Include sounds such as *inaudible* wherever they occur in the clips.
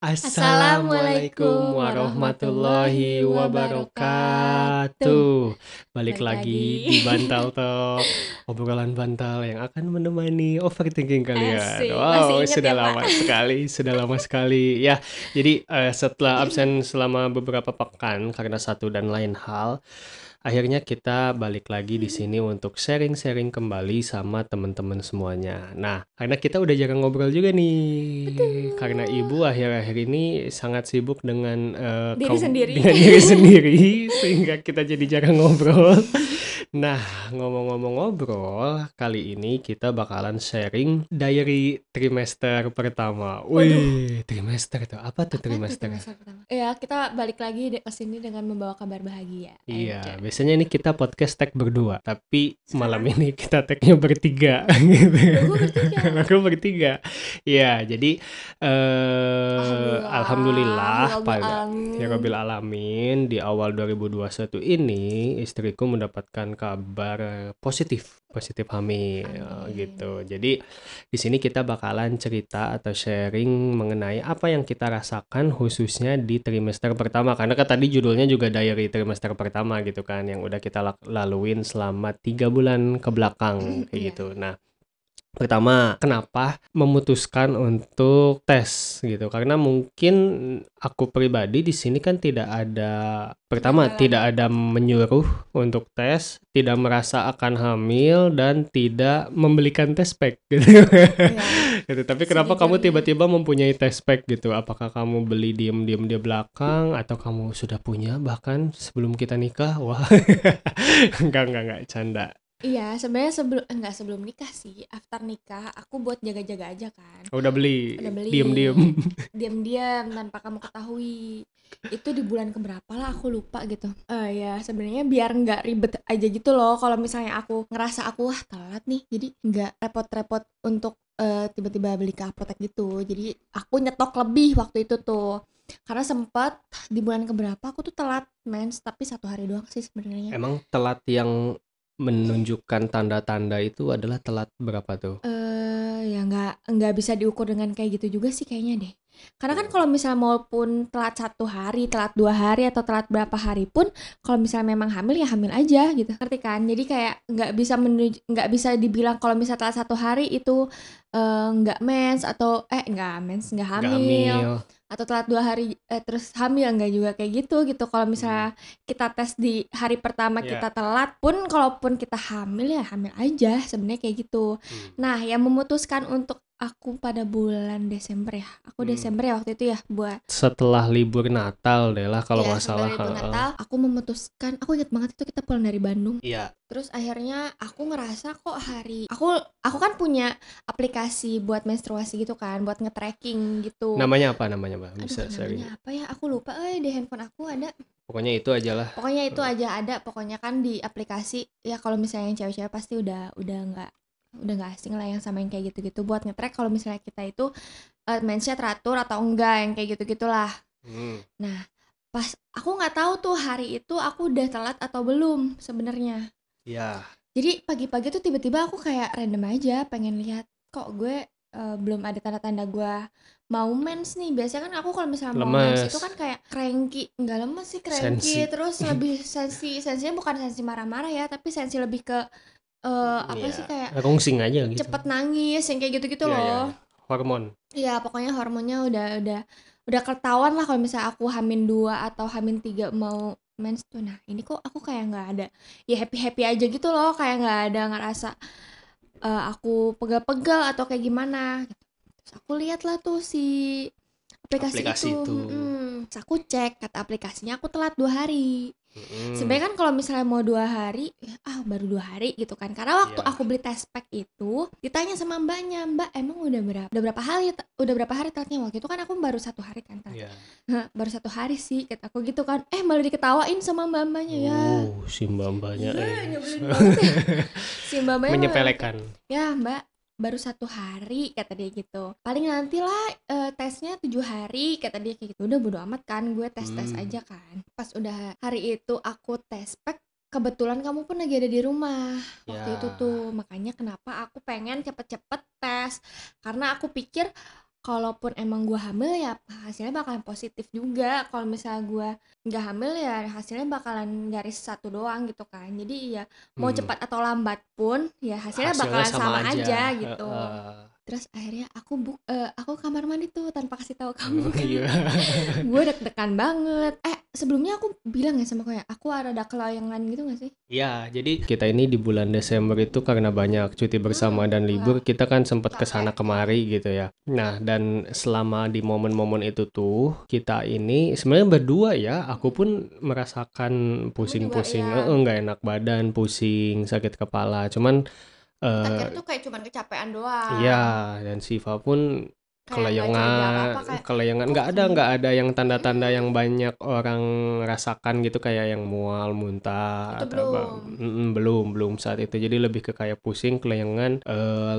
Assalamualaikum warahmatullahi wabarakatuh. Balik lagi di Bantal Talk, obrolan bantal yang akan menemani overthinking kalian. Asik, Wow, sudah ya, Pak? lama sekali, sudah lama sekali. Ya, jadi eh, setelah absen selama beberapa pekan karena satu dan lain hal, akhirnya kita balik lagi di sini untuk sharing-sharing kembali sama teman-teman semuanya. Nah, karena kita udah jarang ngobrol juga nih, karena ibu akhir-akhir ini sangat sibuk dengan eh, Diri kaum- sendiri. dengan diri sendiri, *laughs* sehingga kita jadi jarang ngobrol. *laughs* Nah, ngomong-ngomong ngobrol, kali ini kita bakalan sharing diary trimester pertama. Wih, trimester tuh apa tuh Apa tuh trimester? pertama? Ya, kita balik lagi ke sini dengan membawa kabar bahagia. Iya, biasanya ini kita podcast tag berdua, tapi Sekarang? malam ini kita tagnya bertiga gitu. Gua bertiga. *laughs* Aku bertiga. Iya, jadi eh alhamdulillah Alhamdulillah. Ya Rabbil Alamin di awal 2021 ini istriku mendapatkan kabar eh, positif positif hamil Amin. gitu. Jadi di sini kita bakalan cerita atau sharing mengenai apa yang kita rasakan khususnya di trimester pertama karena kan tadi judulnya juga diary trimester pertama gitu kan yang udah kita laluin selama tiga bulan ke belakang kayak Iya. gitu. Nah Pertama, kenapa memutuskan untuk tes gitu? Karena mungkin aku pribadi di sini kan tidak ada pertama Halangan. tidak ada menyuruh untuk tes, tidak merasa akan hamil dan tidak membelikan test pack *laughs* gitu. Iya. Gitu. Tapi kenapa kamu Sejujurnya- tiba-tiba mempunyai test pack gitu? Apakah kamu beli diem-diem di belakang atau kamu sudah punya bahkan sebelum kita nikah? Wah. *laughs* enggak enggak enggak canda. Iya, sebenarnya sebelum enggak sebelum nikah sih, after nikah aku buat jaga-jaga aja kan. Udah beli. Udah beli. Diem-diem. *laughs* Diam-diam tanpa kamu ketahui. Itu di bulan keberapa lah aku lupa gitu. Eh ya, sebenarnya biar nggak ribet aja gitu loh kalau misalnya aku ngerasa aku wah telat nih. Jadi nggak repot-repot untuk eh, tiba-tiba beli ke apotek gitu. Jadi aku nyetok lebih waktu itu tuh. Karena sempat di bulan keberapa aku tuh telat mens tapi satu hari doang sih sebenarnya. Emang telat yang menunjukkan tanda-tanda itu adalah telat berapa tuh? eh ya nggak nggak bisa diukur dengan kayak gitu juga sih kayaknya deh. Karena kan Oh. kalau misalnya maupun telat satu hari, telat dua hari atau telat berapa hari pun, kalau misalnya memang hamil ya hamil aja gitu, ngerti kan? Jadi kayak nggak bisa nggak bisa dibilang kalau misalnya telat satu hari itu eh, nggak mens atau eh nggak mens nggak Nggak hamil atau telat dua hari eh, terus hamil nggak juga kayak gitu gitu. Kalau misalnya kita tes di hari pertama Iya. kita telat pun, kalaupun kita hamil ya hamil aja sebenarnya kayak gitu. Hmm. Nah, yang memutuskan untuk aku pada bulan Desember ya. Aku Hmm. Desember ya waktu itu ya buat Setelah libur Natal deh lah kalau ya, nggak salah. sebelum libur. Natal, aku memutuskan, aku ingat banget itu kita pulang dari Bandung. Iya. Terus akhirnya aku ngerasa kok hari aku aku kan punya aplikasi buat menstruasi gitu kan, buat nge-tracking gitu. Namanya apa namanya, Mbak? Aduh, Bisa sharing. namanya apa ya? Aku lupa. Eh, di handphone aku ada. Pokoknya itu aja lah. Pokoknya itu aja ada. Pokoknya kan di aplikasi ya kalau misalnya yang cewek-cewek pasti udah udah nggak udah nggak asing lah yang sama yang kayak gitu-gitu buat nge-track kalau misalnya kita itu uh, mensnya teratur atau enggak yang kayak gitu-gitulah. Hmm. Nah, pas aku nggak tahu tuh hari itu aku udah telat atau belum sebenarnya. Iya. Jadi pagi-pagi tuh tiba-tiba aku kayak random aja pengen lihat kok gue uh, belum ada tanda-tanda gue mau mens nih. Biasanya kan aku kalau misalnya mau mens Lemes. itu kan kayak cranky, nggak lemes sih Sensi. cranky, terus lebih sensi, sensinya bukan sensi marah-marah ya, tapi sensi lebih ke eh, apa Iya. sih kayak Rungsing aja gitu. cepet nangis yang kayak gitu-gitu iya, loh. iya. Hormon. Iya, pokoknya hormonnya udah udah udah ketahuan lah kalau misalnya aku hamin dua atau hamin tiga mau mens tuh. Nah, ini kok aku kayak nggak ada ya happy happy aja gitu loh, kayak nggak ada ngerasa eh, aku pegal-pegal atau kayak gimana. gitu. Terus aku lihat lah tuh si aplikasi, Aplikasi itu. itu. Mm-mm. Terus aku cek kata aplikasinya aku telat dua hari. Mm. Sebenarnya kan kalau misalnya mau dua hari, ya, ah baru dua hari gitu kan. Karena waktu Iya. aku beli test pack itu, ditanya sama mbaknya, mbak emang udah berapa, udah berapa hari, udah berapa hari telatnya waktu itu kan aku baru satu hari kan telat. Iya. Hah, baru satu hari sih, kata aku gitu kan. Eh malah diketawain sama mbak mbaknya ya. Oh, si mbak-mbaknya Iya, eh. nyebelin banget ya. *laughs* si mbak mbaknya Menyepelekan. Ya mbak, baru satu hari kata dia gitu. Paling nanti lah eh, tesnya tujuh hari kata dia kayak gitu. Udah bodo amat kan, gue tes tes Hmm. aja kan. Pas udah hari itu aku tes pack kebetulan kamu pun lagi ada di rumah waktu Ya. itu tuh makanya kenapa aku pengen cepet-cepet tes karena aku pikir kalaupun emang gue hamil ya hasilnya bakalan positif juga kalau misalnya gue nggak hamil ya hasilnya bakalan garis satu doang gitu kan jadi ya mau Hmm. cepat atau lambat pun ya hasilnya, Hasilnya bakalan sama sama, aja, aja, gitu heeh. Terus akhirnya aku bu eh, aku kamar mandi tuh tanpa kasih tahu kamu Oh, iya. *laughs* gue deg-degan banget eh sebelumnya aku bilang ya sama kayak aku ada kelayangan gitu gak sih Iya, jadi kita ini di bulan Desember itu karena banyak cuti bersama Hmm, dan libur, wah. kita kan sempat ke sana Capek. kemari gitu ya. Nah, dan selama di momen-momen itu tuh, kita ini sebenarnya berdua ya, aku pun merasakan pusing-pusing, ya. eh, nggak enak badan, pusing, sakit kepala. Cuman eh akhirnya tuh kayak cuman kecapean doang iya, dan Siva pun kelayangan, kelayangan nggak ada nggak ada yang tanda-tanda yang banyak orang rasakan gitu kayak yang mual, muntah Itu atau apa. belum. Mm-mm, belum belum saat itu. Jadi lebih ke kayak pusing, kelayangan, eh,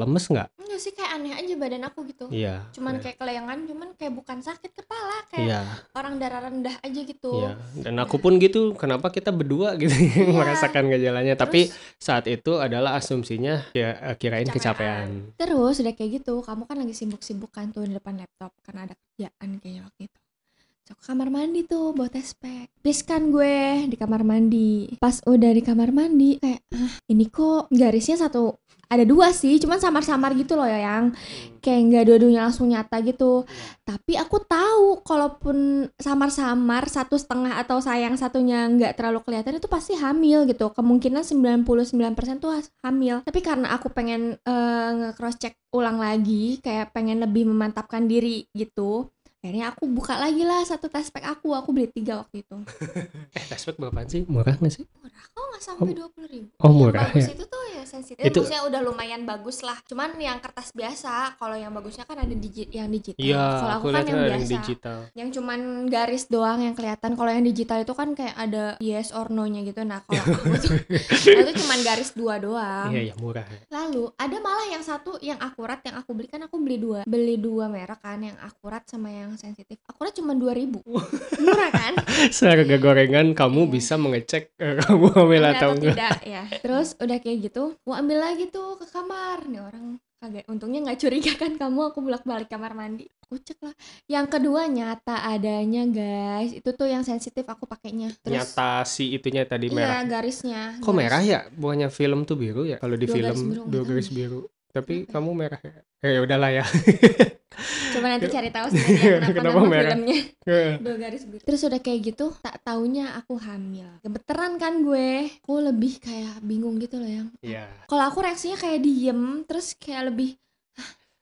lemes nggak? Enggak sih kayak aneh aja badan aku gitu Iya. cuman iya. kayak kelayangan cuman kayak bukan sakit kepala kayak Iya, orang darah rendah aja gitu iya. Dan aku pun gitu. Kenapa kita berdua gitu yang Iya. merasakan gejalanya? Tapi saat itu adalah asumsinya ya eh, kirain Kecapean. kecapean. terus udah kayak gitu kamu kan lagi sibuk-sibuk kan tuh di depan laptop karena ada kerjaan kayaknya waktu itu Cok ke kamar mandi tuh buat tes pack. Bis kan gue di kamar mandi. Pas udah di kamar mandi Kayak ah ini kok garisnya satu Ada dua sih Cuman samar-samar gitu loh ya yang Kayak nggak dua-duanya langsung nyata gitu. Tapi aku tahu Kalaupun samar-samar Satu setengah atau sayang satunya nggak terlalu kelihatan Itu pasti hamil gitu. Kemungkinan 99% tuh hamil. Tapi karena aku pengen eh, nge-cross check ulang lagi Kayak pengen lebih memantapkan diri gitu akhirnya aku buka lagi lah satu tes pack aku aku beli tiga waktu itu *laughs* Eh, tespek berapaan sih? Murah nggak sih? murah kok nggak sampai dua puluh ribu Oh, Yang murah bagus ya? itu tuh ya sensitif Itu- maksudnya udah lumayan bagus lah cuman yang kertas biasa kalau yang bagusnya kan ada digi- yang digital Iya, kalau aku aku kan yang biasa yang digital. yang cuman garis doang yang kelihatan kalau yang digital itu kan kayak ada yes or no nya gitu nah kalau *laughs* aku tuh itu cuman garis dua doang Iya, ya murah. ya. Lalu ada malah yang satu yang akurat yang aku beli kan aku beli dua beli dua merek kan yang akurat sama yang sensitif. Akurat cuma dua ribu. Murah kan? *laughs* Seharga gorengan kamu Iya. bisa mengecek eh, kamu hamil Hamil atau enggak. tidak ya terus udah kayak gitu mau ambil lagi tuh ke kamar. Nih orang kagak untungnya nggak curiga kan kamu aku bolak balik kamar mandi. Aku cek lah. Yang kedua nyata adanya guys. Itu tuh yang sensitif aku pakainya. Terus Nyata si itunya tadi iya merah. garisnya Kok garis- merah ya? Bukannya film tuh biru ya? Kalau di Dua film garis biru, dua garis biru. Tapi Kenapa ya? kamu merah ya? Eh ya udahlah ya. coba nanti *laughs* cari tahu sebenarnya kenapa, Kenapa nama merah? filmnya *laughs* dua garis biru terus udah kayak gitu tak taunya aku hamil gemeteran kan gue aku lebih kayak bingung gitu loh yang Iya. kalau aku reaksinya kayak diem terus kayak lebih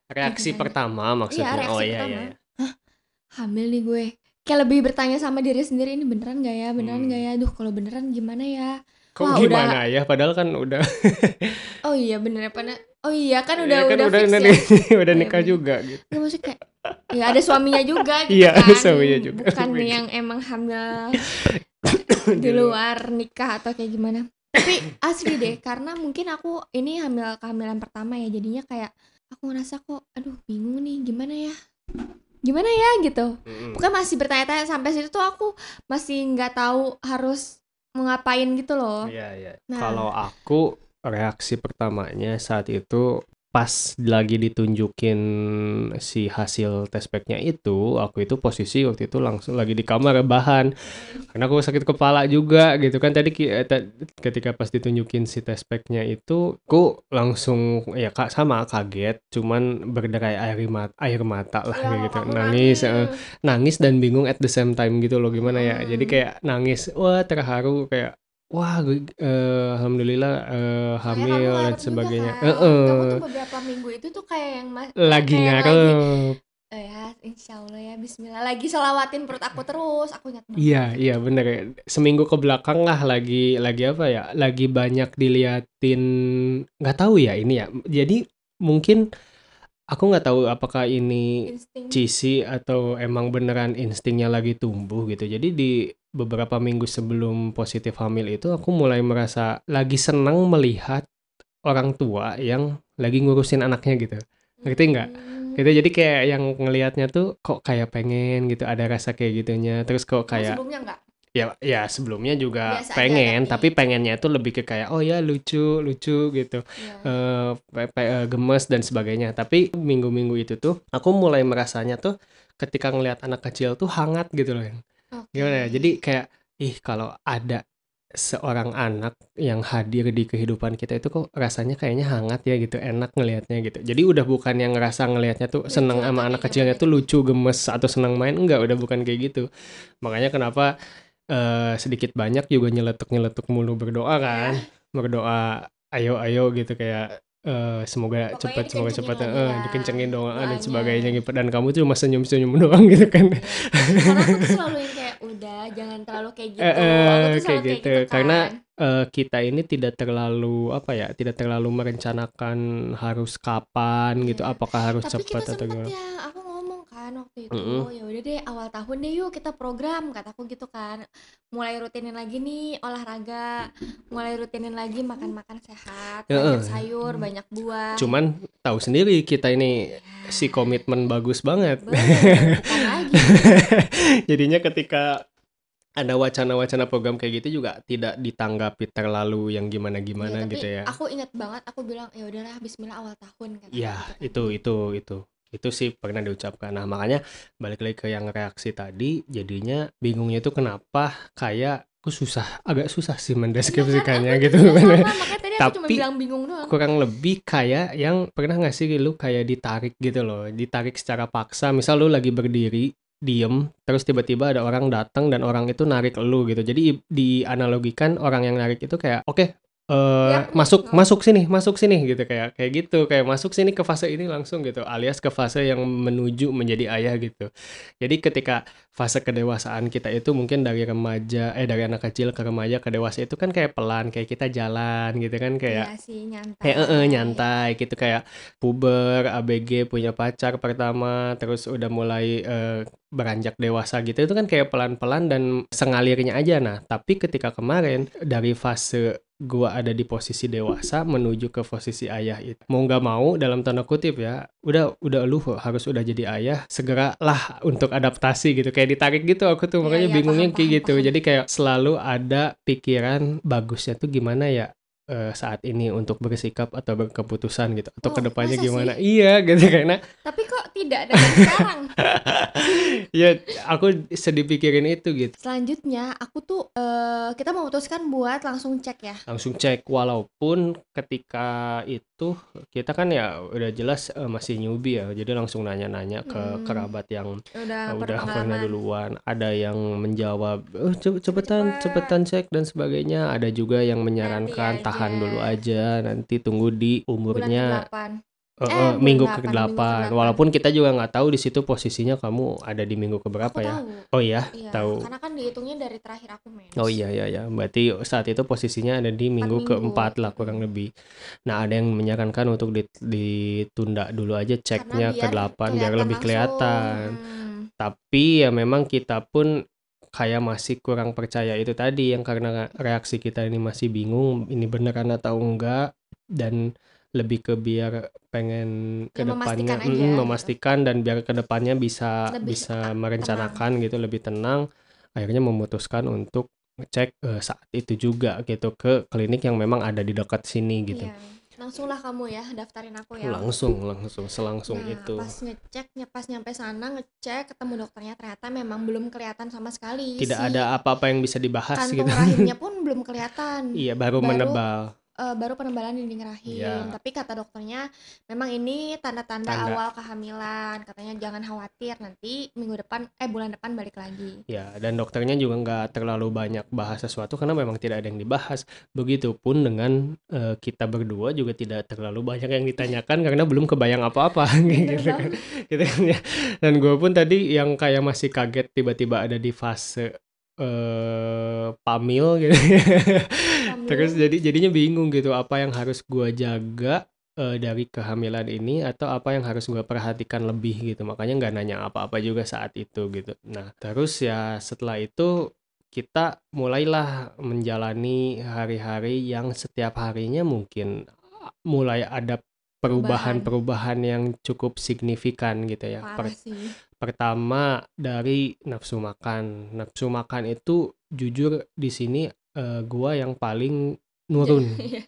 Reaksi Gimana? pertama maksudnya. Iya, reaksi oh iya pertama. iya. hamil nih gue kayak lebih bertanya sama diri sendiri ini beneran gak ya beneran Hmm. gak ya duh kalau beneran gimana ya Kok Wah, gimana ya? Padahal kan udah *laughs* oh iya bener apa na- oh iya kan Iya udah kan udah, udah fix *laughs* udah, ya udah nikah bener. juga gitu. Nggak, maksudnya kayak ya ada suaminya juga *laughs* gitu Iya, kan suaminya juga. bukan Beda. yang emang hamil *coughs* di luar nikah atau kayak gimana tapi asli deh karena mungkin aku ini hamil kehamilan pertama ya jadinya kayak aku ngerasa kok aduh bingung nih gimana ya gimana ya gitu bukan masih bertanya-tanya sampai situ tuh aku masih nggak tahu harus mau ngapain gitu loh Iya, iya. Nah. Kalau aku reaksi pertamanya saat itu pas lagi ditunjukin si hasil tes packnya itu, aku itu posisi waktu itu langsung lagi di kamar rebahan. Karena aku sakit kepala juga gitu kan tadi eh, ketika pas ditunjukin si tes packnya itu, aku langsung ya kak sama kaget, cuman berderai air mata, air mata lah Ya, gitu, nangis. eh, nangis dan bingung at the same time gitu loh gimana ya Hmm. jadi kayak nangis wah terharu kayak wah gue eh, alhamdulillah Soalnya hamil dan sebagainya. kan. Heeh. kamu tuh beberapa minggu itu tuh kayak yang ma- lagi kayak ngarep. lagi, eh, ya insya Allah ya Bismillah. Lagi selawatin perut aku terus aku ingat banget. Iya iya bener seminggu ke belakang lah lagi lagi apa ya lagi banyak diliatin nggak tahu ya ini ya. Jadi mungkin aku nggak tahu apakah ini insting. cheesy atau emang beneran instingnya lagi tumbuh gitu. Jadi di beberapa minggu sebelum positif hamil itu aku mulai merasa lagi senang melihat orang tua yang lagi ngurusin anaknya gitu. Ngerti nggak? Hmm. Gitu jadi kayak yang ngelihatnya tuh kok kayak pengen gitu, ada rasa kayak gitunya. Terus kok Kamu kayak sebelumnya enggak Ya ya sebelumnya juga Biasa aja pengen, tapi. tapi pengennya itu lebih ke kayak, "Oh ya lucu lucu," gitu, eee, pe pe eee, gemes dan sebagainya. Tapi minggu-minggu itu tuh, aku mulai merasanya tuh ketika ngelihat anak kecil tuh hangat gitu loh, gimana ya, jadi kayak, ih kalau ada seorang anak yang hadir di kehidupan kita itu kok rasanya kayaknya hangat ya gitu, enak ngelihatnya gitu. Jadi udah bukan yang ngerasa ngelihatnya tuh Lucu seneng sama anak kecilnya tuh lucu, gemes, atau senang main, enggak, udah bukan kayak gitu. Makanya kenapa, eee, sedikit banyak juga nyeletuk-nyeletuk mulu berdoa kan, Iya. berdoa, "Ayo ayo," gitu kayak, eee, semoga cepet semoga heeh, ya dikencengin doa dan sebagainya gitu, dan kamu cuma senyum-senyum *laughs* doang gitu kan. Karena aku tuh selalu yang "Udah jangan terlalu kayak gitu." Aku Heeh, tuh kayak kayak gitu. gitu Karena, kan. eee, kita ini tidak terlalu, apa ya, tidak terlalu merencanakan harus kapan gitu, Iya. apakah harus Tapi kita cepet atau gimana. ya, aku kan waktu itu, Mhm. "Ya udah deh awal tahun deh yuk kita program," kataku gitu kan. "Mulai rutinin lagi nih olahraga, mulai rutinin lagi makan-makan sehat, banyak Heeh. sayur, banyak buah." Cuman tahu sendiri kita ini Iya. si komitmen bagus banget. Bener, lagi. *laughs* Jadinya ketika ada wacana-wacana program kayak gitu juga tidak ditanggapi terlalu yang Iya, gimana-gimana tapi gitu ya. aku ingat banget aku bilang, "Ya udahlah bismillah awal tahun," Iya, gitu kan. itu itu itu. Itu sih pernah diucapkan. Nah, makanya balik lagi ke yang reaksi tadi, jadinya bingungnya itu kenapa kayak kok susah, agak susah sih Iya kan, mendeskripsikannya aku *laughs* gitu. aku cuma Tapi bilang bingung doang. kurang lebih kayak yang pernah nggak sih lu kayak ditarik gitu loh, ditarik secara paksa. Misal lu lagi berdiri, diem, terus tiba-tiba ada orang datang dan orang itu narik lu gitu. Jadi dianalogikan orang yang narik itu kayak, "Oke, eee, Teriak nih, masuk masuk sini masuk sini," gitu kayak kayak gitu, kayak masuk sini ke fase ini langsung gitu, alias ke fase yang menuju menjadi ayah gitu. Jadi ketika fase kedewasaan kita itu mungkin dari remaja eh, dari anak kecil ke remaja ke dewasa itu kan kayak pelan, kayak kita jalan gitu kan, kayak Iya sih, nyantai. kayak heeh, nyantai gitu, kayak puber, ABG, punya pacar pertama, terus udah mulai, eee, beranjak dewasa gitu, itu kan kayak pelan-pelan dan sengalirnya aja. Nah, tapi ketika kemarin dari fase gua ada di posisi dewasa menuju ke posisi ayah itu, mau nggak mau dalam tanda kutip ya, udah udah lu harus udah jadi ayah, segeralah untuk adaptasi gitu, kayak ditarik gitu aku tuh, Iya makanya iya, bingungnya paham kayak paham gitu. paham. Jadi kayak selalu ada pikiran bagusnya tuh gimana ya, eee, saat ini untuk bersikap atau berkeputusan gitu, atau Oh, ke depannya masa gimana sih? iya gitu, karena Tapi kok tidak dari sekarang? *laughs* ya aku sedih pikirin itu gitu. Selanjutnya aku tuh, eee, kita memutuskan buat langsung cek ya. Langsung cek, walaupun ketika itu kita kan ya udah jelas, eee, masih newbie ya, jadi langsung nanya-nanya ke Mhm. kerabat yang, Udah eee, udah pernah duluan. Ada yang menjawab, "Eh, ce cepetan cepetan cek," dan sebagainya. Ada juga yang Nanti menyarankan, aja. "Tahan dulu aja, nanti tunggu di Bulan umurnya" ke-8. Eh, heeh, bulan minggu 8, minggu ke-8. ke-8. Walaupun kita juga nggak tahu di situ posisinya kamu ada di minggu Aku keberapa ya? tahu. Oh iya? Iya, Tahu. karena kan dihitungnya dari terakhir aku mens. Oh iya iya iya, berarti saat itu posisinya ada di 4 minggu keempat lah kurang lebih. Nah, ada yang menyarankan untuk dit ditunda dulu aja ceknya biar ke-8 biar kelihatan lebih kelihatan. Tapi ya memang kita pun kayak masih kurang percaya itu tadi, yang karena reaksi kita ini masih bingung, ini beneran atau enggak, dan lebih ke biar pengen ke Ya memastikan depannya aja mhm, gitu. memastikan dan biar ke depannya bisa Lebih bisa tenang. merencanakan gitu, lebih tenang, akhirnya memutuskan untuk ngecek, eee, saat itu juga gitu ke klinik yang memang ada di dekat sini gitu. Iya. Langsunglah kamu ya daftarin aku ya. Langsung langsung, selangsung Nah, itu. pas ngecek, pas nyampe sana ngecek, ketemu dokternya ternyata memang belum kelihatan sama sekali Tidak si ada apa-apa yang bisa dibahas kantung gitu. rahimnya *laughs* pun belum kelihatan. Iya, baru Baru menebal. Eee, baru penebalan dinding rahim. Iya. Tapi kata dokternya memang ini tanda-tanda Tanda. awal kehamilan, katanya jangan khawatir nanti minggu depan eh, bulan depan balik lagi. Ya, dan dokternya juga nggak terlalu banyak bahas sesuatu karena memang tidak ada yang dibahas. Begitupun dengan, eee, kita berdua juga tidak terlalu banyak yang ditanyakan karena belum kebayang apa-apa *laughs* gitu kan, gitu kan ya. Dan gue pun tadi yang kayak masih kaget tiba-tiba ada di fase, eee, pamil gitu. Terus Hamil. jadi jadinya bingung gitu, apa yang harus gua jaga, eee, dari kehamilan ini atau apa yang harus gua perhatikan lebih gitu. Makanya nggak nanya apa-apa juga saat itu gitu. Nah, terus ya setelah itu kita mulailah menjalani hari-hari yang setiap harinya mungkin mulai ada perubahan-perubahan yang cukup signifikan gitu ya. Parah Per- sih. Pertama dari nafsu makan. Nafsu makan itu jujur di sini eh, gua yang paling nurun. *laughs* Iya.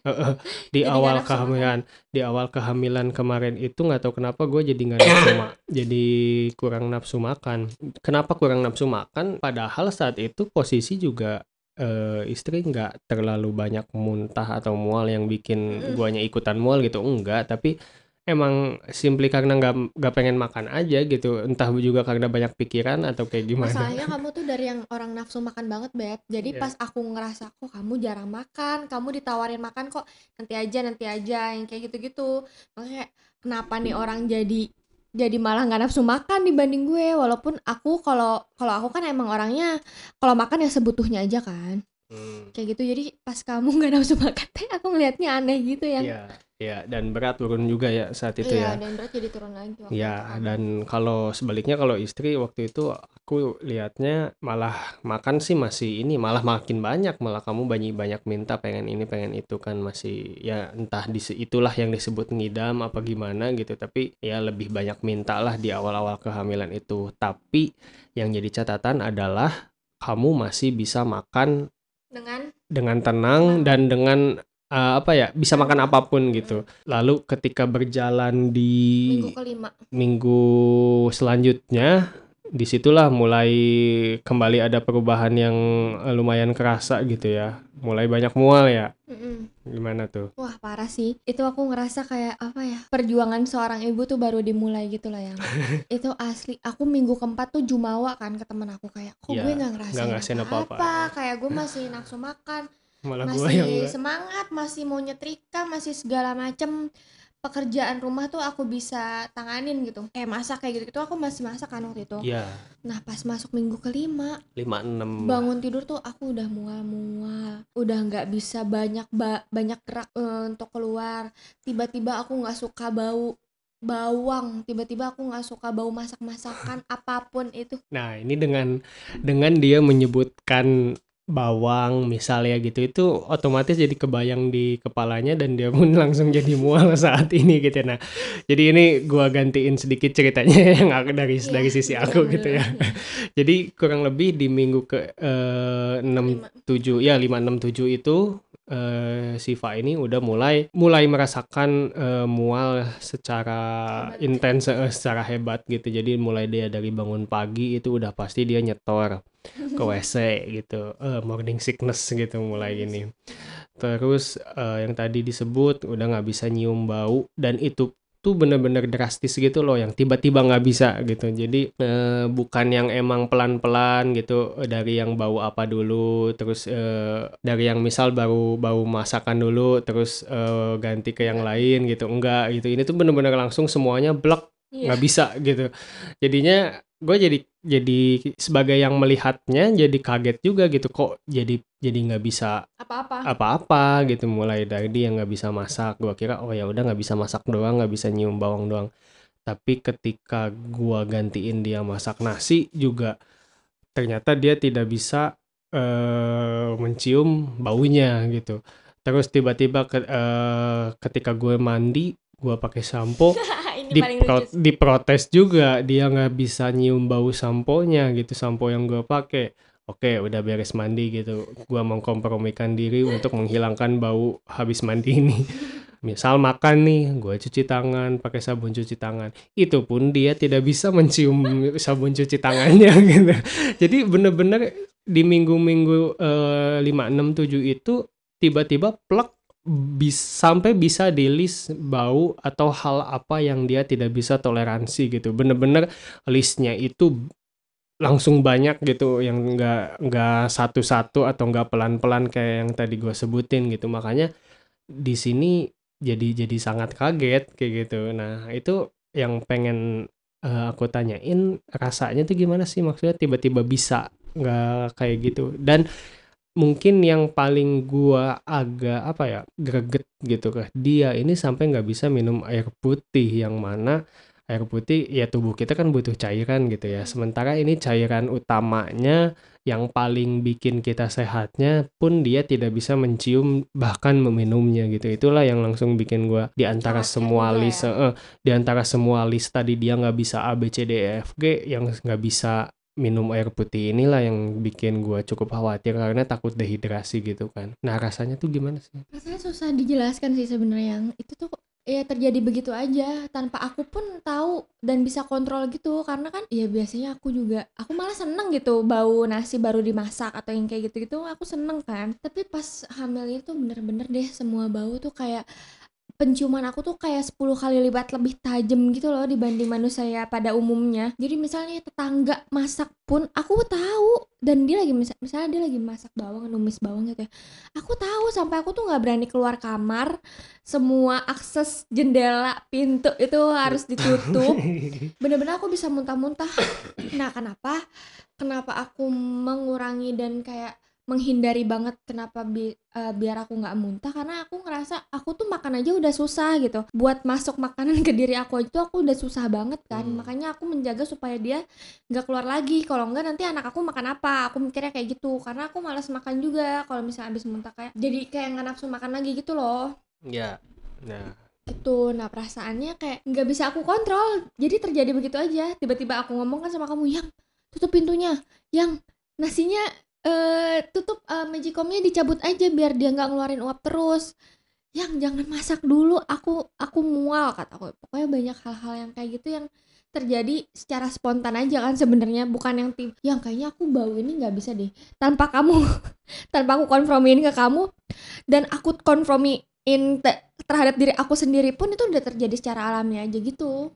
Di Jadi awal makan. kehamilan, di awal kehamilan kemarin itu nggak tahu kenapa gue jadi nggak nafsu ma *coughs* jadi kurang nafsu makan. Kenapa kurang nafsu makan? Padahal saat itu posisi juga eh, istri nggak terlalu banyak muntah atau mual yang bikin guanya ikutan mual gitu, enggak. Tapi emang simply karena nggak nggak pengen makan aja gitu. Entah juga karena banyak pikiran atau kayak gimana. Masalahnya kamu tuh dari yang orang nafsu makan banget, Beb. Jadi Iya. pas aku ngerasa kok kamu jarang makan, kamu ditawarin makan kok nanti aja, nanti aja, yang kayak gitu-gitu. Makanya kenapa nih orang jadi jadi malah nggak nafsu makan dibanding gue walaupun aku kalau kalau aku kan emang orangnya kalau makan ya sebutuhnya aja kan Hmm. kayak gitu jadi pas kamu *laughs* nggak nafsu makan teh aku ngelihatnya aneh gitu yang Iya, iya dan berat turun juga ya saat itu ya. iya dan berat jadi turun lagi waktu Ya, itu kan. dan kalau sebaliknya kalau istri waktu itu aku lihatnya malah makan sih masih ini malah makin banyak malah kamu banyak banyak minta pengen ini pengen itu kan masih ya entah di itulah yang disebut ngidam apa gimana gitu tapi ya lebih banyak minta lah di awal-awal kehamilan itu tapi yang jadi catatan adalah kamu masih bisa makan dengan dengan tenang dan dengan eh, apa ya bisa makan apa pun gitu. Lalu ketika berjalan di minggu kelima. minggu selanjutnya di situlah mulai kembali ada perubahan yang eh, lumayan kerasa gitu ya. Mulai banyak mual ya. Mm-mm. gimana tuh? Wah parah sih. Itu aku ngerasa kayak apa ya Perjuangan seorang ibu tuh baru dimulai gitu lah yang. *laughs* Itu asli Aku minggu keempat tuh jumawa kan ke temen aku Kayak kok Iya, gue gak nggak ngerasain, ngerasain apa-apa? apa-apa. Kayak gue masih nafsu makan malah yang Masih enggak. semangat Masih mau nyetrika Masih segala macem. Pekerjaan rumah tuh aku bisa tanganin gitu. Kayak masak kayak gitu-gitu Aku masih masak kan waktu itu. Ya Nah pas masuk minggu kelima lima enam. bangun tidur tuh aku udah mual-mual. Udah nggak bisa banyak ba- banyak gerak eh, untuk keluar. Tiba-tiba aku nggak suka bau bawang. Tiba-tiba aku nggak suka bau masak-masakan *laughs* apa pun itu. Nah ini dengan dengan dia menyebutkan bawang misalnya gitu itu otomatis jadi kebayang di kepalanya dan dia pun *laughs* langsung jadi mual saat ini gitu nah jadi ini gua gantiin sedikit ceritanya *laughs* yang aku dari Iya, dari sisi aku gitu ya. Jadi kurang lebih di minggu ke eh, enam tujuh ya lima enam tujuh itu eh, Siva ini udah mulai mulai merasakan eh, mual secara intens eh, secara hebat gitu. Jadi mulai dia dari bangun pagi itu udah pasti dia nyetor ke *laughs* WC gitu. Eh, morning sickness gitu mulai gini terus eh, yang tadi disebut udah nggak bisa nyium bau dan itu tuh bener-bener drastis gitu loh yang tiba-tiba nggak bisa gitu. Jadi eh, bukan yang emang pelan-pelan gitu dari yang bau apa dulu terus eh, dari yang misal baru bau masakan dulu terus eh, ganti ke yang lain gitu. Enggak gitu. Ini tuh bener-bener langsung semuanya blok nggak bisa gitu. Jadinya gue jadi jadi sebagai yang melihatnya jadi kaget juga gitu. Kok jadi jadi nggak bisa apa-apa. apa-apa gitu. Mulai dari dia nggak bisa masak. Gua kira oh ya udah nggak bisa masak doang nggak bisa nyium bawang doang. Tapi ketika gua gantiin dia masak nasi juga ternyata dia tidak bisa eh, mencium baunya gitu. Terus tiba-tiba ke- eh, ketika gue mandi gua pakai sampo *laughs* dipro- lucu diprotes juga dia nggak bisa nyium bau samponya gitu sampo yang gue pakai. Oke udah beres mandi gitu. Gua mengkompromikan diri untuk menghilangkan bau habis mandi ini. *laughs* Misal makan nih gue cuci tangan pakai sabun cuci tangan. Itu pun dia tidak bisa mencium *laughs* sabun cuci tangannya *laughs* gitu. Jadi bener-bener di minggu-minggu eh, 5, 6, 7 itu tiba-tiba plek bis, sampai bisa di list bau atau hal apa yang dia tidak bisa toleransi gitu. Bener-bener listnya itu langsung banyak gitu yang nggak nggak satu-satu atau nggak pelan-pelan kayak yang tadi gue sebutin gitu. Makanya di sini jadi jadi sangat kaget kayak gitu. Nah itu yang pengen eh, aku tanyain rasanya tuh gimana sih? Maksudnya tiba-tiba bisa nggak kayak gitu? Dan mungkin yang paling gua agak apa ya greget gitu ke dia ini sampai nggak bisa minum air putih yang mana air putih ya tubuh kita kan butuh cairan gitu ya. Sementara ini cairan utamanya yang paling bikin kita sehatnya pun dia tidak bisa mencium bahkan meminumnya gitu. Itulah yang langsung bikin gua di antara semua list ya. eh, di antara semua list tadi dia nggak bisa A B C D E F G yang nggak bisa minum air putih inilah yang bikin gua cukup khawatir karena takut dehidrasi gitu kan. Nah, rasanya tuh gimana sih? Rasanya susah dijelaskan sih sebenarnya yang itu tuh ya terjadi begitu aja tanpa aku pun tahu dan bisa kontrol gitu karena kan ya biasanya aku juga aku malah seneng gitu bau nasi baru dimasak atau yang kayak gitu-gitu aku seneng kan tapi pas hamil itu bener-bener deh semua bau tuh kayak penciuman aku tuh kayak 10 kali lipat lebih tajam gitu loh dibanding manusia pada umumnya. Jadi misalnya tetangga masak pun aku tahu dan dia lagi mis- misalnya dia lagi masak bawang, numis bawang gitu ya. Aku tahu sampai aku tuh nggak berani keluar kamar. Semua akses jendela, pintu itu harus ditutup. *laughs* Bener-bener aku bisa muntah-muntah. Nah, kenapa? Kenapa aku mengurangi dan kayak menghindari banget kenapa bi- eh, biar aku nggak muntah karena aku ngerasa aku tuh makan aja udah susah gitu. Buat masuk makanan *laughs* ke diri aku itu aku udah susah banget kan. Hmm. makanya aku menjaga supaya dia nggak keluar lagi. Kalau enggak nanti anak aku makan apa? Aku mikirnya kayak gitu. Karena aku malas makan juga kalau misalnya habis muntah kayak jadi kayak nggak nafsu makan lagi gitu loh. Ya. Nah, gitu. Nah perasaannya kayak nggak bisa aku kontrol. Jadi terjadi begitu aja. Tiba-tiba aku ngomong kan sama kamu yang tutup pintunya. Yang nasinya eh tutup eh, magicomnya dicabut aja biar dia nggak ngeluarin uap terus. Yang jangan masak dulu aku aku mual kataku pokoknya banyak hal-hal yang kayak gitu yang terjadi secara spontan aja kan sebenarnya bukan yang tim. Yang kayaknya aku bau ini nggak bisa deh. Tanpa kamu *laughs* tanpa aku konfirmin ke kamu dan aku konfirmin te- terhadap diri aku sendiri pun itu udah terjadi secara alami aja gitu.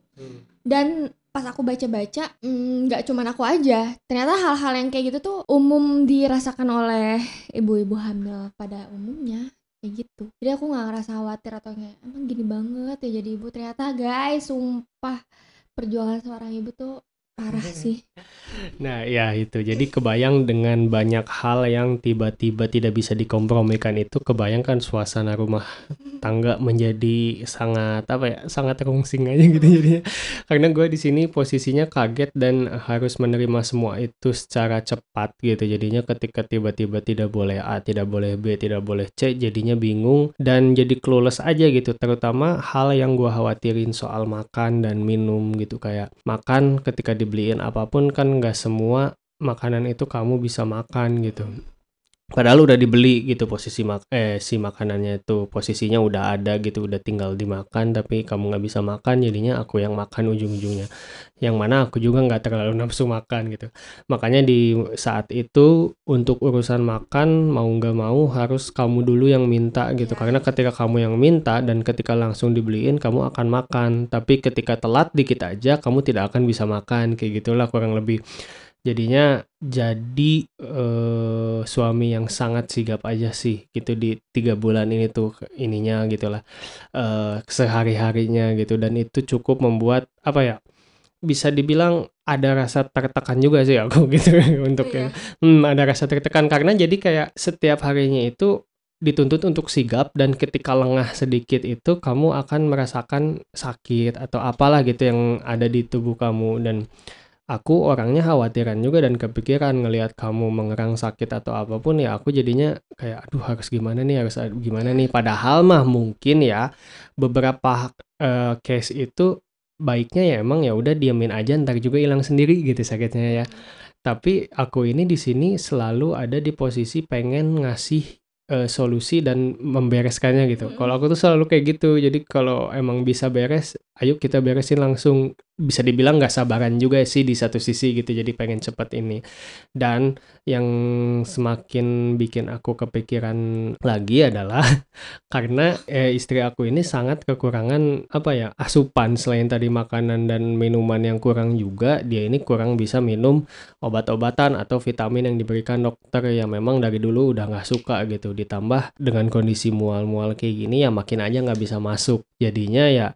Dan pas aku baca-baca mm, nggak cuman aku aja ternyata hal-hal yang kayak gitu tuh umum dirasakan oleh ibu-ibu hamil pada umumnya kayak gitu. Jadi aku nggak ngerasa khawatir atau kayak emang gini banget ya jadi ibu. Ternyata guys sumpah perjuangan seorang ibu tuh parah *laughs* sih Nah, ya itu. Jadi kebayang dengan banyak hal yang tiba-tiba tidak bisa dikompromikan itu, kebayangkan suasana rumah tangga menjadi sangat apa ya, sangat rungsing aja gitu *laughs* jadinya. Karena gue di sini posisinya kaget dan harus menerima semua itu secara cepat gitu. Jadinya ketika tiba-tiba tidak boleh A, tidak boleh B, tidak boleh C, jadinya bingung dan jadi clueless aja gitu. Terutama hal yang gue khawatirin soal makan dan minum gitu kayak makan ketika dibeliin apa pun kan nggak semua makanan itu kamu bisa makan gitu. Padahal udah dibeli gitu posisi mak eh si makanannya itu posisinya udah ada gitu udah tinggal dimakan tapi kamu nggak bisa makan jadinya aku yang makan ujung-ujungnya. Yang mana aku juga nggak terlalu *laughs* nafsu makan gitu. Makanya di saat itu untuk urusan makan mau nggak mau harus kamu dulu yang minta gitu. Karena ketika kamu yang minta dan ketika langsung dibeliin kamu akan makan. Tapi ketika telat dikit aja kamu tidak akan bisa makan kayak gitulah kurang lebih jadinya jadi eh, suami yang sangat sigap aja sih gitu di tiga bulan ini tuh ininya gitulah eh sehari harinya gitu. Dan itu cukup membuat apa ya bisa dibilang ada rasa tertekan juga sih aku *laughs* gitu untuk iya. hmm, ada rasa tertekan. Karena jadi kayak setiap harinya itu dituntut untuk sigap dan ketika lengah sedikit itu kamu akan merasakan sakit atau apalah gitu yang ada di tubuh kamu. Dan aku orangnya khawatiran juga dan kepikiran ngelihat kamu mengerang sakit atau apa pun ya aku jadinya kayak aduh harus gimana nih harus gimana nih padahal mah mungkin ya beberapa eh, case itu baiknya ya emang ya udah diamin aja ntar juga hilang sendiri gitu sakitnya ya tapi aku ini di sini selalu ada di posisi pengen ngasih eh, solusi dan membereskannya gitu. Kalau aku tuh selalu kayak gitu. Jadi kalau emang bisa beres, ayo kita beresin langsung. Bisa dibilang nggak sabaran juga sih di satu sisi gitu. Jadi pengen cepet ini. Dan yang semakin bikin aku kepikiran lagi adalah *laughs* karena eh, istri aku ini sangat kekurangan apa ya asupan selain tadi makanan dan minuman yang kurang juga dia ini kurang bisa minum obat-obatan atau vitamin yang diberikan dokter yang memang dari dulu udah nggak suka gitu ditambah dengan kondisi mual-mual kayak gini ya makin aja nggak bisa masuk jadinya ya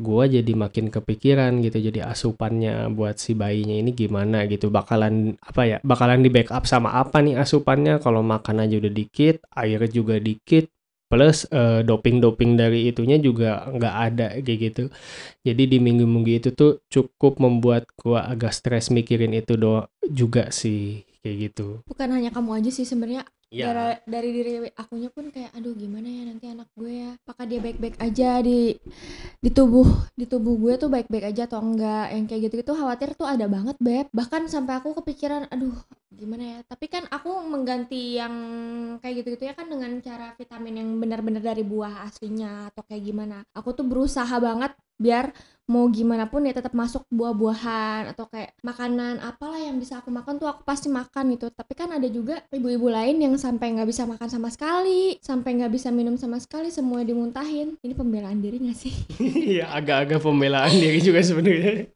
gua jadi makin kepikiran gitu jadi asupannya buat si bayinya ini gimana gitu. Bakalan apa ya bakalan di backup sama apa nih asupannya? Kalau makan aja udah dikit air juga dikit plus uh, doping-doping dari itunya juga nggak ada kayak gitu. Jadi di minggu-minggu itu tuh cukup membuat gua agak stres mikirin itu do juga sih kayak gitu. Bukan hanya kamu aja sih sebenarnya Iya. dari, dari diri akunya pun kayak aduh gimana ya nanti anak gue ya? Apakah dia baik-baik aja di di tubuh di tubuh gue tuh baik-baik aja atau enggak? Yang kayak gitu gitu khawatir tuh ada banget beb. Bahkan sampai aku kepikiran aduh gimana ya? Tapi kan aku mengganti yang kayak gitu gitu ya kan dengan cara vitamin yang benar-benar dari buah aslinya atau kayak gimana. Aku tuh berusaha banget biar mau gimana pun ya tetap masuk buah-buahan atau kayak makanan apalah yang bisa aku makan tuh aku pasti makan gitu. Tapi kan ada juga ibu-ibu lain yang sampai nggak bisa makan sama sekali sampai nggak bisa minum sama sekali semua dimuntahin. Ini pembelaan diri gak sih? *laughs* Iya agak-agak pembelaan diri juga sebenarnya.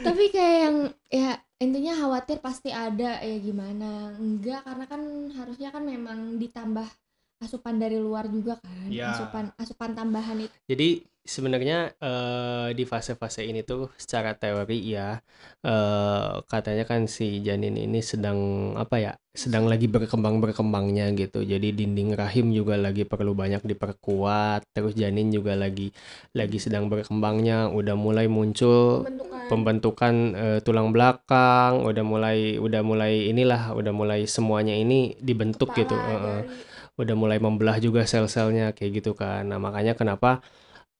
Tapi kayak yang ya intinya khawatir pasti ada ya gimana? Enggak karena kan harusnya kan memang ditambah asupan dari luar juga kan Ya. asupan asupan tambahan itu Jadi sebenarnya eh, di fase-fase ini tuh secara teori ya eh, katanya kan si janin ini sedang apa ya sedang lagi berkembang berkembangnya gitu. Jadi dinding rahim juga lagi perlu banyak diperkuat. Terus janin juga lagi lagi sedang berkembangnya. Udah mulai muncul pembentukan pembentukan eh, tulang belakang. Udah mulai udah mulai inilah udah mulai semuanya ini dibentuk gitu. kepala, Heeh jari. Udah mulai membelah juga sel-selnya kayak gitu kan. Nah, makanya kenapa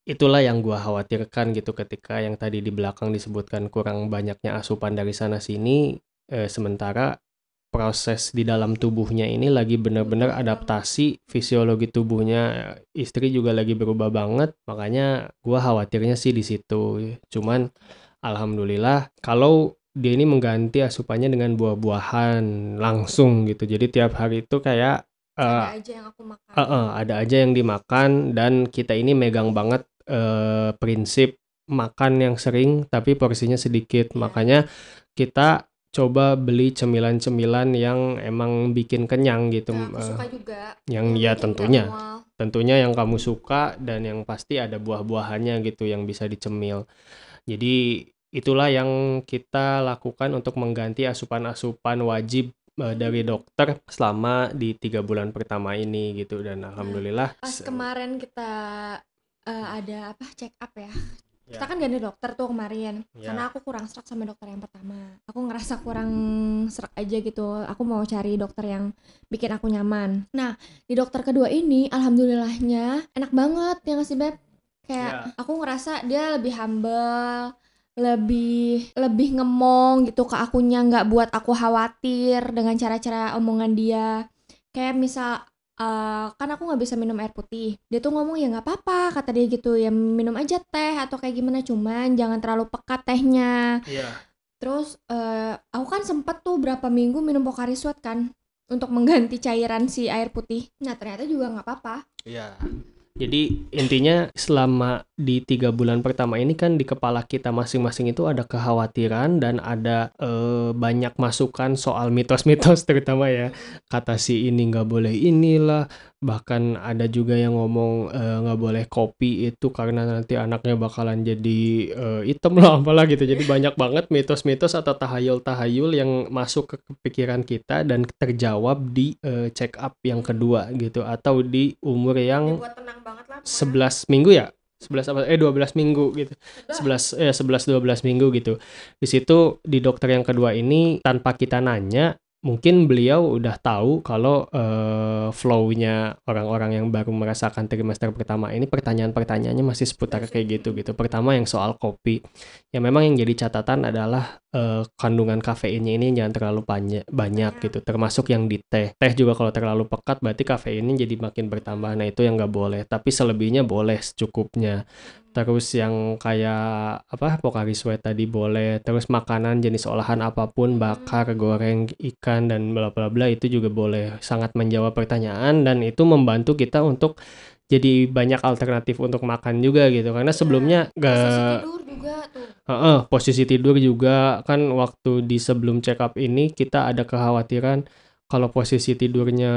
itulah yang gua khawatirkan gitu ketika yang tadi di belakang disebutkan kurang banyaknya asupan dari sana sini eh, sementara proses di dalam tubuhnya ini lagi benar-benar adaptasi fisiologi tubuhnya istri juga lagi berubah banget. Makanya gua khawatirnya sih di situ. Cuman alhamdulillah kalau dia ini mengganti asupannya dengan buah-buahan langsung gitu. Jadi tiap hari itu kayak eh, ada aja yang aku makan Heeh, ada aja yang dimakan dan kita ini megang banget eh, prinsip makan yang sering tapi porsinya sedikit. Iya. Makanya kita coba beli cemilan-cemilan yang emang bikin kenyang gitu. Aku Eh, suka juga yang Yang ya tentunya, tentunya yang kamu suka dan yang pasti ada buah-buahannya gitu yang bisa dicemil. Jadi itulah yang kita lakukan untuk mengganti asupan-asupan wajib eh, dari dokter selama di tiga bulan pertama ini gitu. Dan alhamdulillah pas kemarin kita eh, ada apa check up ya. Ya. kita kan ganti dokter tuh kemarin. Ya. karena aku kurang serak sama dokter yang pertama. Aku ngerasa kurang serak aja gitu. Aku mau cari dokter yang bikin aku nyaman. Nah di dokter kedua ini alhamdulillahnya enak banget ya nggak sih beb kayak Ya. aku ngerasa dia lebih humble lebih lebih ngemong gitu ke akunya nggak buat aku khawatir dengan cara-cara omongan dia. Kayak misal eh, kan aku nggak bisa minum air putih. Dia tuh ngomong ya nggak apa-apa kata dia gitu. Ya minum aja teh atau kayak gimana cuman jangan terlalu pekat tehnya. Iya. terus eh, aku kan sempet tuh berapa minggu minum Pocari Sweat kan untuk mengganti cairan si air putih. Nah ternyata juga nggak apa-apa. Iya. Jadi intinya selama di tiga bulan pertama ini kan di kepala kita masing-masing itu ada kekhawatiran dan ada eh, banyak masukan soal mitos-mitos *laughs* terutama ya. Kata si ini nggak boleh inilah bahkan ada juga yang ngomong eh, nggak boleh kopi itu karena nanti anaknya bakalan jadi eh, hitam lah *laughs* apalah gitu. Jadi banyak banget mitos-mitos atau tahayul-tahayul yang masuk ke pikiran kita dan terjawab di eh, check up yang kedua gitu atau di umur yang buat tenang banget lah 11 minggu ya? 11 apa? Eh 12 minggu gitu. 11 eh 11 12 minggu gitu. Di situ di dokter yang kedua ini tanpa kita nanya mungkin beliau udah tahu kalau eh, flow-nya orang-orang yang baru merasakan trimester pertama ini pertanyaan-pertanyaannya masih seputar kayak gitu gitu. Pertama yang soal kopi. Ya memang yang jadi catatan adalah eh, kandungan kafeinnya ini jangan terlalu banyak banyak Banyak. gitu. Termasuk yang di teh. Teh juga kalau terlalu pekat berarti kafeinnya jadi makin bertambah. Nah itu yang nggak boleh. Tapi selebihnya boleh secukupnya. Terus yang kayak apa Pocari Sweat tadi boleh. Terus makanan jenis olahan apa pun bakar goreng ikan dan bla bla bla itu juga boleh. Sangat menjawab pertanyaan dan itu membantu kita untuk jadi banyak alternatif untuk makan juga gitu. Karena sebelumnya posisi nggak tidur juga tuh. Heeh, posisi tidur juga. Kan waktu di sebelum check up ini kita ada kekhawatiran kalau posisi tidurnya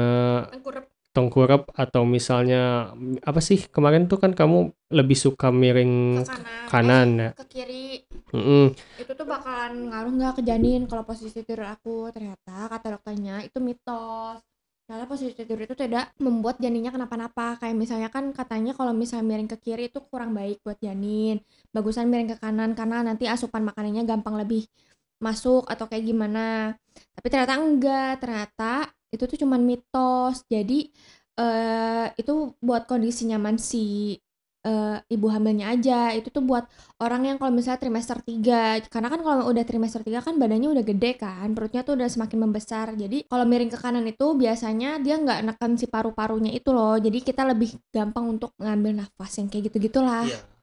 tengkurap tengkurap atau misalnya mm, apa sih kemarin tuh kan kamu lebih suka miring ke kanan, kanan ya. eh, ke kiri. Mm-mm. itu tuh bakalan ngaruh nggak ke janin? Kalau posisi tidur aku ternyata kata dokternya itu mitos Karena posisi tidur itu tidak membuat janinnya kenapa-napa. Kayak misalnya kan katanya kalau misalnya miring ke kiri itu kurang baik buat janin. Bagusan miring ke kanan karena nanti asupan makanannya gampang lebih masuk atau kayak gimana. Tapi ternyata enggak, ternyata itu tuh cuman mitos. Jadi eh itu buat kondisi nyaman si eh, ibu hamilnya aja. Itu tuh buat orang yang kalau misalnya trimester 3. Karena kan kalau udah trimester 3 kan badannya udah gede kan, perutnya tuh udah semakin membesar. Jadi kalau miring ke kanan itu biasanya dia nggak neken si paru-parunya itu loh. Jadi kita lebih gampang untuk ngambil nafas yang kayak gitu-gitulah. Iya.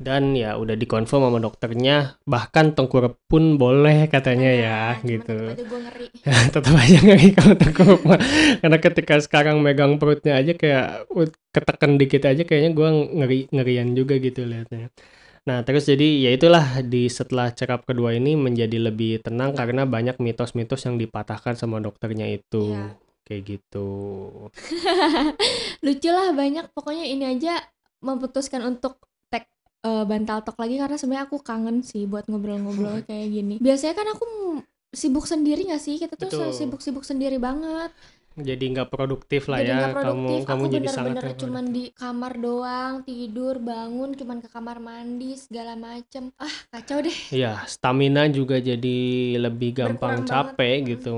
Dan ya udah dikonfirm sama dokternya, bahkan tengkurap pun boleh katanya ya Nah, cuman gitu. tetep aja gue ngeri. *laughs* Tetap aja ngeri *laughs* kalau tengkurap. Karena ketika sekarang megang perutnya aja kayak ketekan dikit aja kayaknya gua ngeri ngerian juga gitu liatnya. Nah, terus jadi ya itulah di setelah check up kedua ini menjadi lebih tenang karena banyak mitos-mitos yang dipatahkan sama dokternya itu. Iya. Kayak gitu. *laughs* Lucu lah banyak pokoknya ini aja memutuskan untuk eh, bantal talk lagi karena sebenarnya aku kangen sih buat ngobrol-ngobrol *laughs* kayak gini. Biasanya kan aku sibuk sendiri gak sih? Kita tuh sibuk-sibuk sendiri banget. Jadi nggak produktif lah Jadi ya kamu produktif. kamu aku jadi sangat bener-bener nggak cuman produktif. di kamar doang, tidur, bangun, cuman ke kamar mandi segala macem. Ah kacau deh. Iya, stamina juga jadi lebih gampang Berkurang banget. capek Mm-mm. gitu.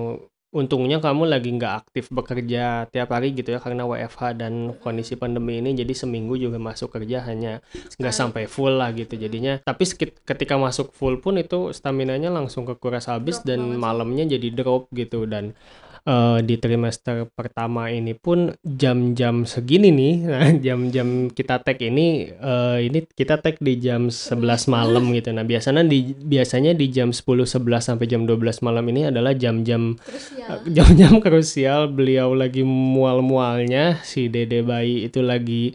Untungnya kamu lagi nggak aktif bekerja tiap hari gitu ya karena WFH dan kondisi pandemi ini jadi seminggu juga masuk kerja hanya nggak sampai full lah gitu jadinya. Tapi ketika masuk full pun itu staminanya langsung kekuras habis Drop dan banget. malamnya jadi drop gitu. Dan eh, di trimester pertama ini pun jam-jam segini nih, *laughs* nah, jam-jam kita tag ini eh, ini kita tag di jam 11 malam gitu. Nah, biasanya di biasanya di jam 10 11 sampai jam 12 malam ini adalah jam-jam Eh, jam-jam krusial beliau lagi mual-mualnya si dede bayi itu lagi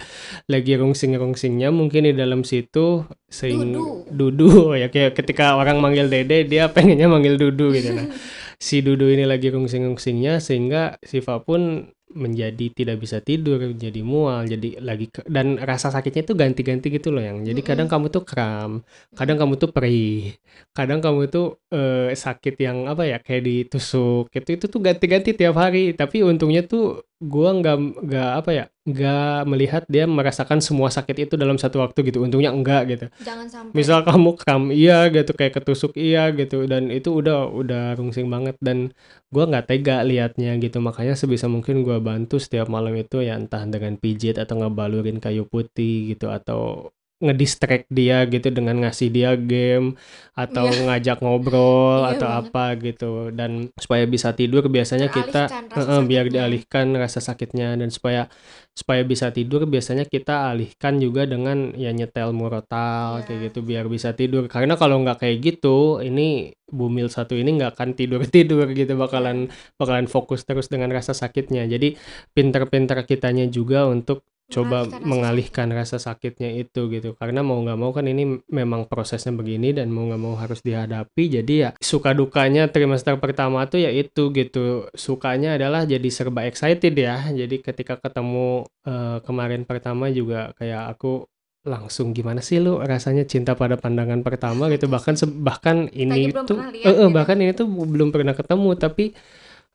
lagi rungsing-rungsingnya mungkin di dalam situ sing Dudu. dudu *laughs* ya kayak ketika orang manggil dede dia pengennya manggil dudu gitu nah *laughs* si dudu ini lagi rungsing-rungsingnya sehingga Siva pun menjadi tidak bisa tidur jadi mual jadi lagi ke- dan rasa sakitnya itu ganti-ganti gitu loh yang. Jadi kadang kamu tuh kram kadang kamu tuh perih kadang kamu tuh eh, sakit yang apa ya kayak ditusuk itu itu tuh ganti-ganti tiap hari. Tapi untungnya tuh gua nggak nggak apa ya nggak melihat dia merasakan semua sakit itu dalam satu waktu gitu. Untungnya enggak gitu. Jangan sampai. Misal kamu kram iya gitu kayak ketusuk iya gitu dan itu udah udah rungsing banget. Dan gua nggak tega liatnya gitu. Makanya sebisa mungkin gua bantu setiap malam itu ya entah dengan pijit atau ngebalurin kayu putih gitu atau ngedistract dia gitu dengan ngasih dia game atau Iya. ngajak ngobrol *laughs* Iya atau banget. apa gitu. Dan supaya bisa tidur biasanya kita rasa Heeh, biar dialihkan rasa sakitnya. Dan supaya supaya bisa tidur biasanya kita alihkan juga dengan ya nyetel murotal Iya. kayak gitu biar bisa tidur. Karena kalau nggak kayak gitu ini bumil satu ini nggak akan tidur *laughs* tidur gitu. Bakalan bakalan fokus terus dengan rasa sakitnya. Jadi pinter-pinter kitanya juga untuk coba Mengalihkan rasa mengalihkan rasa sakitnya itu gitu. Karena mau nggak mau kan ini memang prosesnya begini dan mau nggak mau harus dihadapi. Jadi ya suka dukanya trimester pertama tuh ya itu gitu. Sukanya adalah jadi serba excited ya. Jadi ketika ketemu eh, kemarin pertama juga kayak aku langsung gimana sih lu rasanya cinta pada pandangan pertama? gitu. *laughs* Bahkan bahkan ini tuh lihat eh, eh, gitu. bahkan ini tuh belum pernah ketemu. Tapi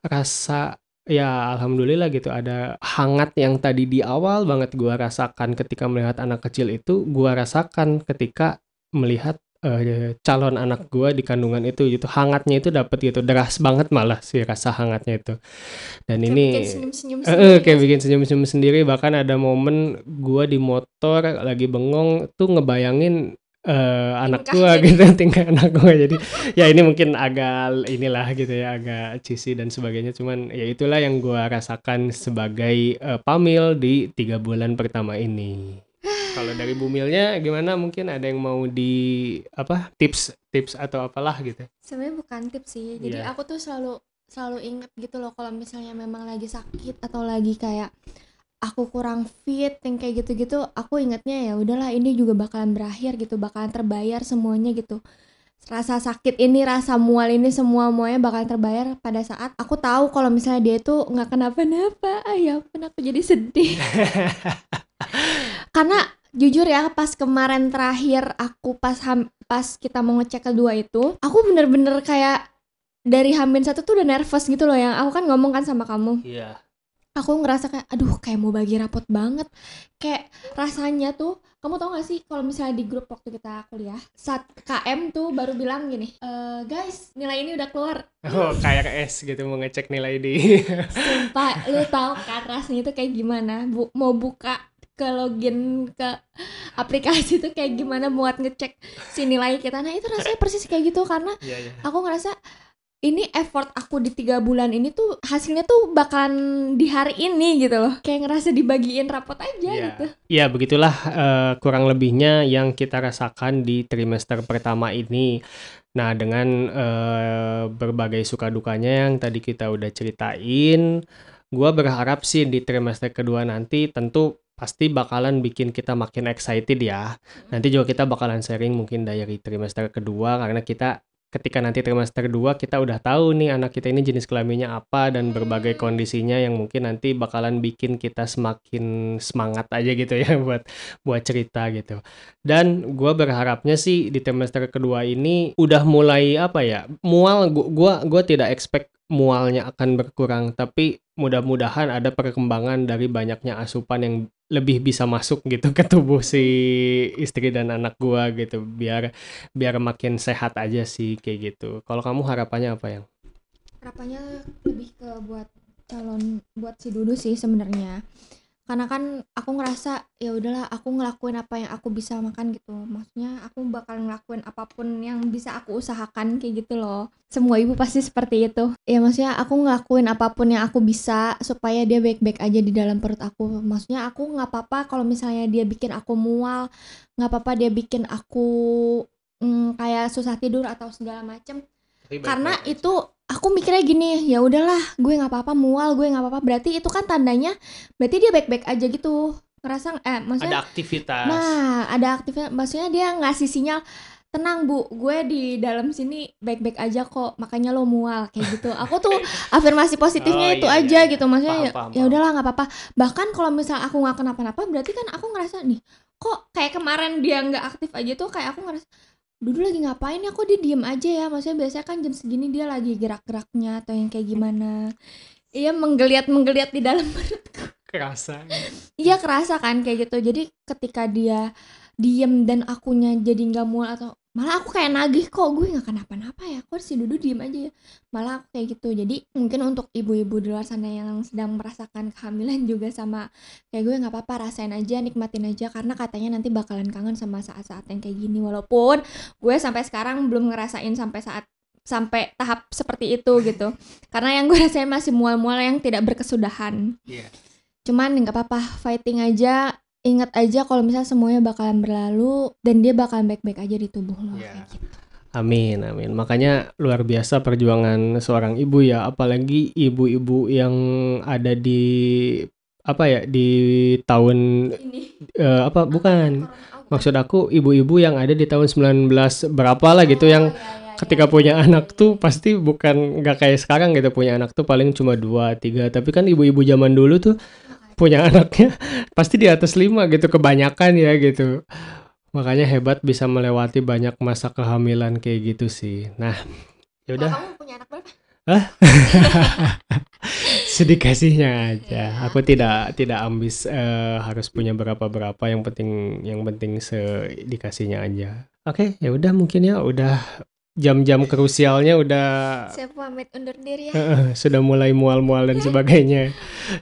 rasa ya alhamdulillah gitu. Ada hangat yang tadi di awal banget gua rasakan ketika melihat anak kecil itu gua rasakan ketika melihat eh, calon anak gua di kandungan itu gitu. Hangatnya itu dapat gitu. Deras banget malah sih rasa hangatnya itu. Dan Kayak ini bikin senyum-senyum sendiri kayak bikin senyum-senyum sendiri. Bahkan ada momen gua di motor lagi bengong tuh ngebayangin eh, anak Tingkah gua gitu *laughs* tingkah anak gua. Jadi ya ini mungkin agak inilah gitu ya agak cheesy dan sebagainya. Cuman ya itulah yang gua rasakan sebagai eh, pamil di tiga bulan pertama ini. Kalau dari bumilnya gimana? Mungkin ada yang mau di apa tips tips atau apalah gitu. Sebenarnya bukan tips sih. Jadi Iya. aku tuh selalu selalu inget gitu loh kalau misalnya memang lagi sakit atau lagi kayak aku kurang fit yang kayak gitu-gitu, aku ingetnya ya udahlah ini juga bakalan berakhir gitu, bakalan terbayar semuanya gitu. Rasa sakit ini, rasa mual ini semua muanya bakalan terbayar pada saat aku tahu kalau misalnya dia itu nggak kenapa-napa. Ah, ya ampun aku jadi sedih. *laughs* Karena jujur ya pas kemarin terakhir aku pas ham- pas kita mau ngecek kedua itu aku bener-bener kayak dari Hamin satu tuh udah nervous gitu loh yang aku kan ngomong kan sama kamu iya aku ngerasa kayak aduh kayak mau bagi rapot banget. Kayak rasanya tuh kamu tau gak sih kalau misalnya di grup waktu kita kuliah saat KM tuh baru bilang gini e, guys nilai ini udah keluar. Oh kayak S gitu mau ngecek nilai di. Pak lu tau kan rasanya itu kayak gimana? Bu, mau buka ke login ke aplikasi itu kayak gimana buat ngecek si nilai kita? Nah itu rasanya persis kayak gitu karena Iya, iya. aku ngerasa ini effort aku di tiga bulan ini tuh hasilnya tuh bakalan di hari ini gitu loh kayak ngerasa dibagiin rapot aja Iya. gitu Ya, begitulah eh, kurang lebihnya yang kita rasakan di trimester pertama ini. Nah, dengan eh, berbagai suka dukanya yang tadi kita udah ceritain, gua berharap sih di trimester kedua nanti tentu pasti bakalan bikin kita makin excited ya. Nanti juga kita bakalan sharing mungkin dari trimester kedua karena kita ketika nanti trimester 2 kita udah tahu nih anak kita ini jenis kelaminnya apa dan berbagai kondisinya yang mungkin nanti bakalan bikin kita semakin semangat aja gitu ya *laughs* buat buat cerita gitu. Dan gua berharapnya sih di trimester kedua ini udah mulai apa ya mual gua, gua tidak expect mualnya akan berkurang tapi mudah-mudahan ada perkembangan dari banyaknya asupan yang lebih bisa masuk gitu ke tubuh si istri dan anak gua gitu biar biar makin sehat aja sih kayak gitu. Kalau kamu harapannya apa yang? harapannya lebih ke buat calon buat si Dudu sih sebenarnya karena kan aku ngerasa ya udahlah aku ngelakuin apa yang aku bisa makan gitu. Maksudnya aku bakal ngelakuin apa pun yang bisa aku usahakan kayak gitu loh. Semua ibu pasti seperti itu. Ya maksudnya aku ngelakuin apa pun yang aku bisa supaya dia baik-baik aja di dalam perut aku. Maksudnya aku nggak apa-apa kalau misalnya dia bikin aku mual nggak apa-apa dia bikin aku mm, kayak susah tidur atau segala macem. Karena itu aku mikirnya gini ya udahlah gue nggak apa-apa mual gue nggak apa-apa. Berarti itu kan tandanya berarti dia baik-baik aja gitu. Ngerasa eh maksudnya ada aktivitas. nah ada aktifnya maksudnya dia ngasih sinyal tenang bu gue di dalam sini baik-baik aja kok makanya lo mual kayak gitu. Aku tuh *laughs* afirmasi positifnya Oh, itu iya, aja iya, iya. gitu maksudnya Paham, ya, paham, ya udahlah nggak apa-apa. Bahkan kalau misal aku nggak kenapa-napa berarti kan aku ngerasa nih kok kayak kemarin dia nggak aktif aja tuh kayak aku ngerasa Dudu lagi ngapain ya kok dia diem aja ya maksudnya biasanya kan jam segini dia lagi gerak-geraknya atau yang kayak gimana iya menggeliat-menggeliat di dalam *laughs* kerasa. Iya kerasa kan kayak gitu. Jadi ketika dia diem dan akunya jadi nggak mual atau malah aku kayak nagih kok gue nggak kenapa-napa ya. Kok si Dudu diem aja ya. Malah aku kayak gitu. Jadi mungkin untuk ibu-ibu di luar sana yang sedang merasakan kehamilan *laughs* juga sama kayak gue nggak apa-apa rasain aja nikmatin aja karena katanya nanti bakalan kangen sama saat-saat yang kayak gini walaupun gue sampai sekarang belum ngerasain sampai saat sampai tahap seperti itu *laughs* gitu karena yang gue rasain masih mual-mual yang tidak berkesudahan Iya. cuman nggak apa-apa fighting aja ingat aja kalau misalnya semuanya bakalan berlalu dan dia bakalan baik-baik aja di tubuh lo Iya. kayak gitu. Amin, amin. Makanya luar biasa perjuangan seorang ibu ya, apalagi ibu-ibu yang ada di apa ya di tahun ini eh, apa bukan maksud aku ibu-ibu yang ada di tahun 19 berapa lah gitu yang Oh, iya, iya, ketika iya, punya iya, anak iya, tuh iya. pasti bukan nggak kayak sekarang gitu punya anak tuh paling cuma dua tiga tapi kan ibu-ibu zaman dulu tuh punya anaknya *laughs* pasti di atas lima gitu kebanyakan ya gitu. Makanya hebat bisa melewati banyak masa kehamilan kayak gitu sih. Nah ya Kalau udah. kamu punya anak berapa? *laughs* Sedikasihnya aja. Aku tidak tidak ambis eh, harus punya berapa berapa yang penting yang penting sedikasihnya aja. Oke ya udah mungkin ya udah jam-jam krusialnya udah saya pamit undur diri ya Heeh, sudah mulai mual-mual dan sebagainya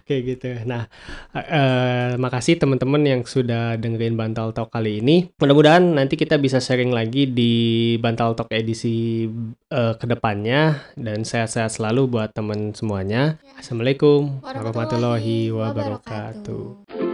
kayak gitu. Nah, eh, makasih teman-teman yang sudah dengerin Bantal Talk kali ini. Mudah-mudahan nanti kita bisa sharing lagi di Bantal Talk edisi eh, ke depannya dan sehat-sehat selalu buat teman semuanya. Ya. Assalamualaikum warahmatullahi warahmatullahi wabarakatuh. wabarakatuh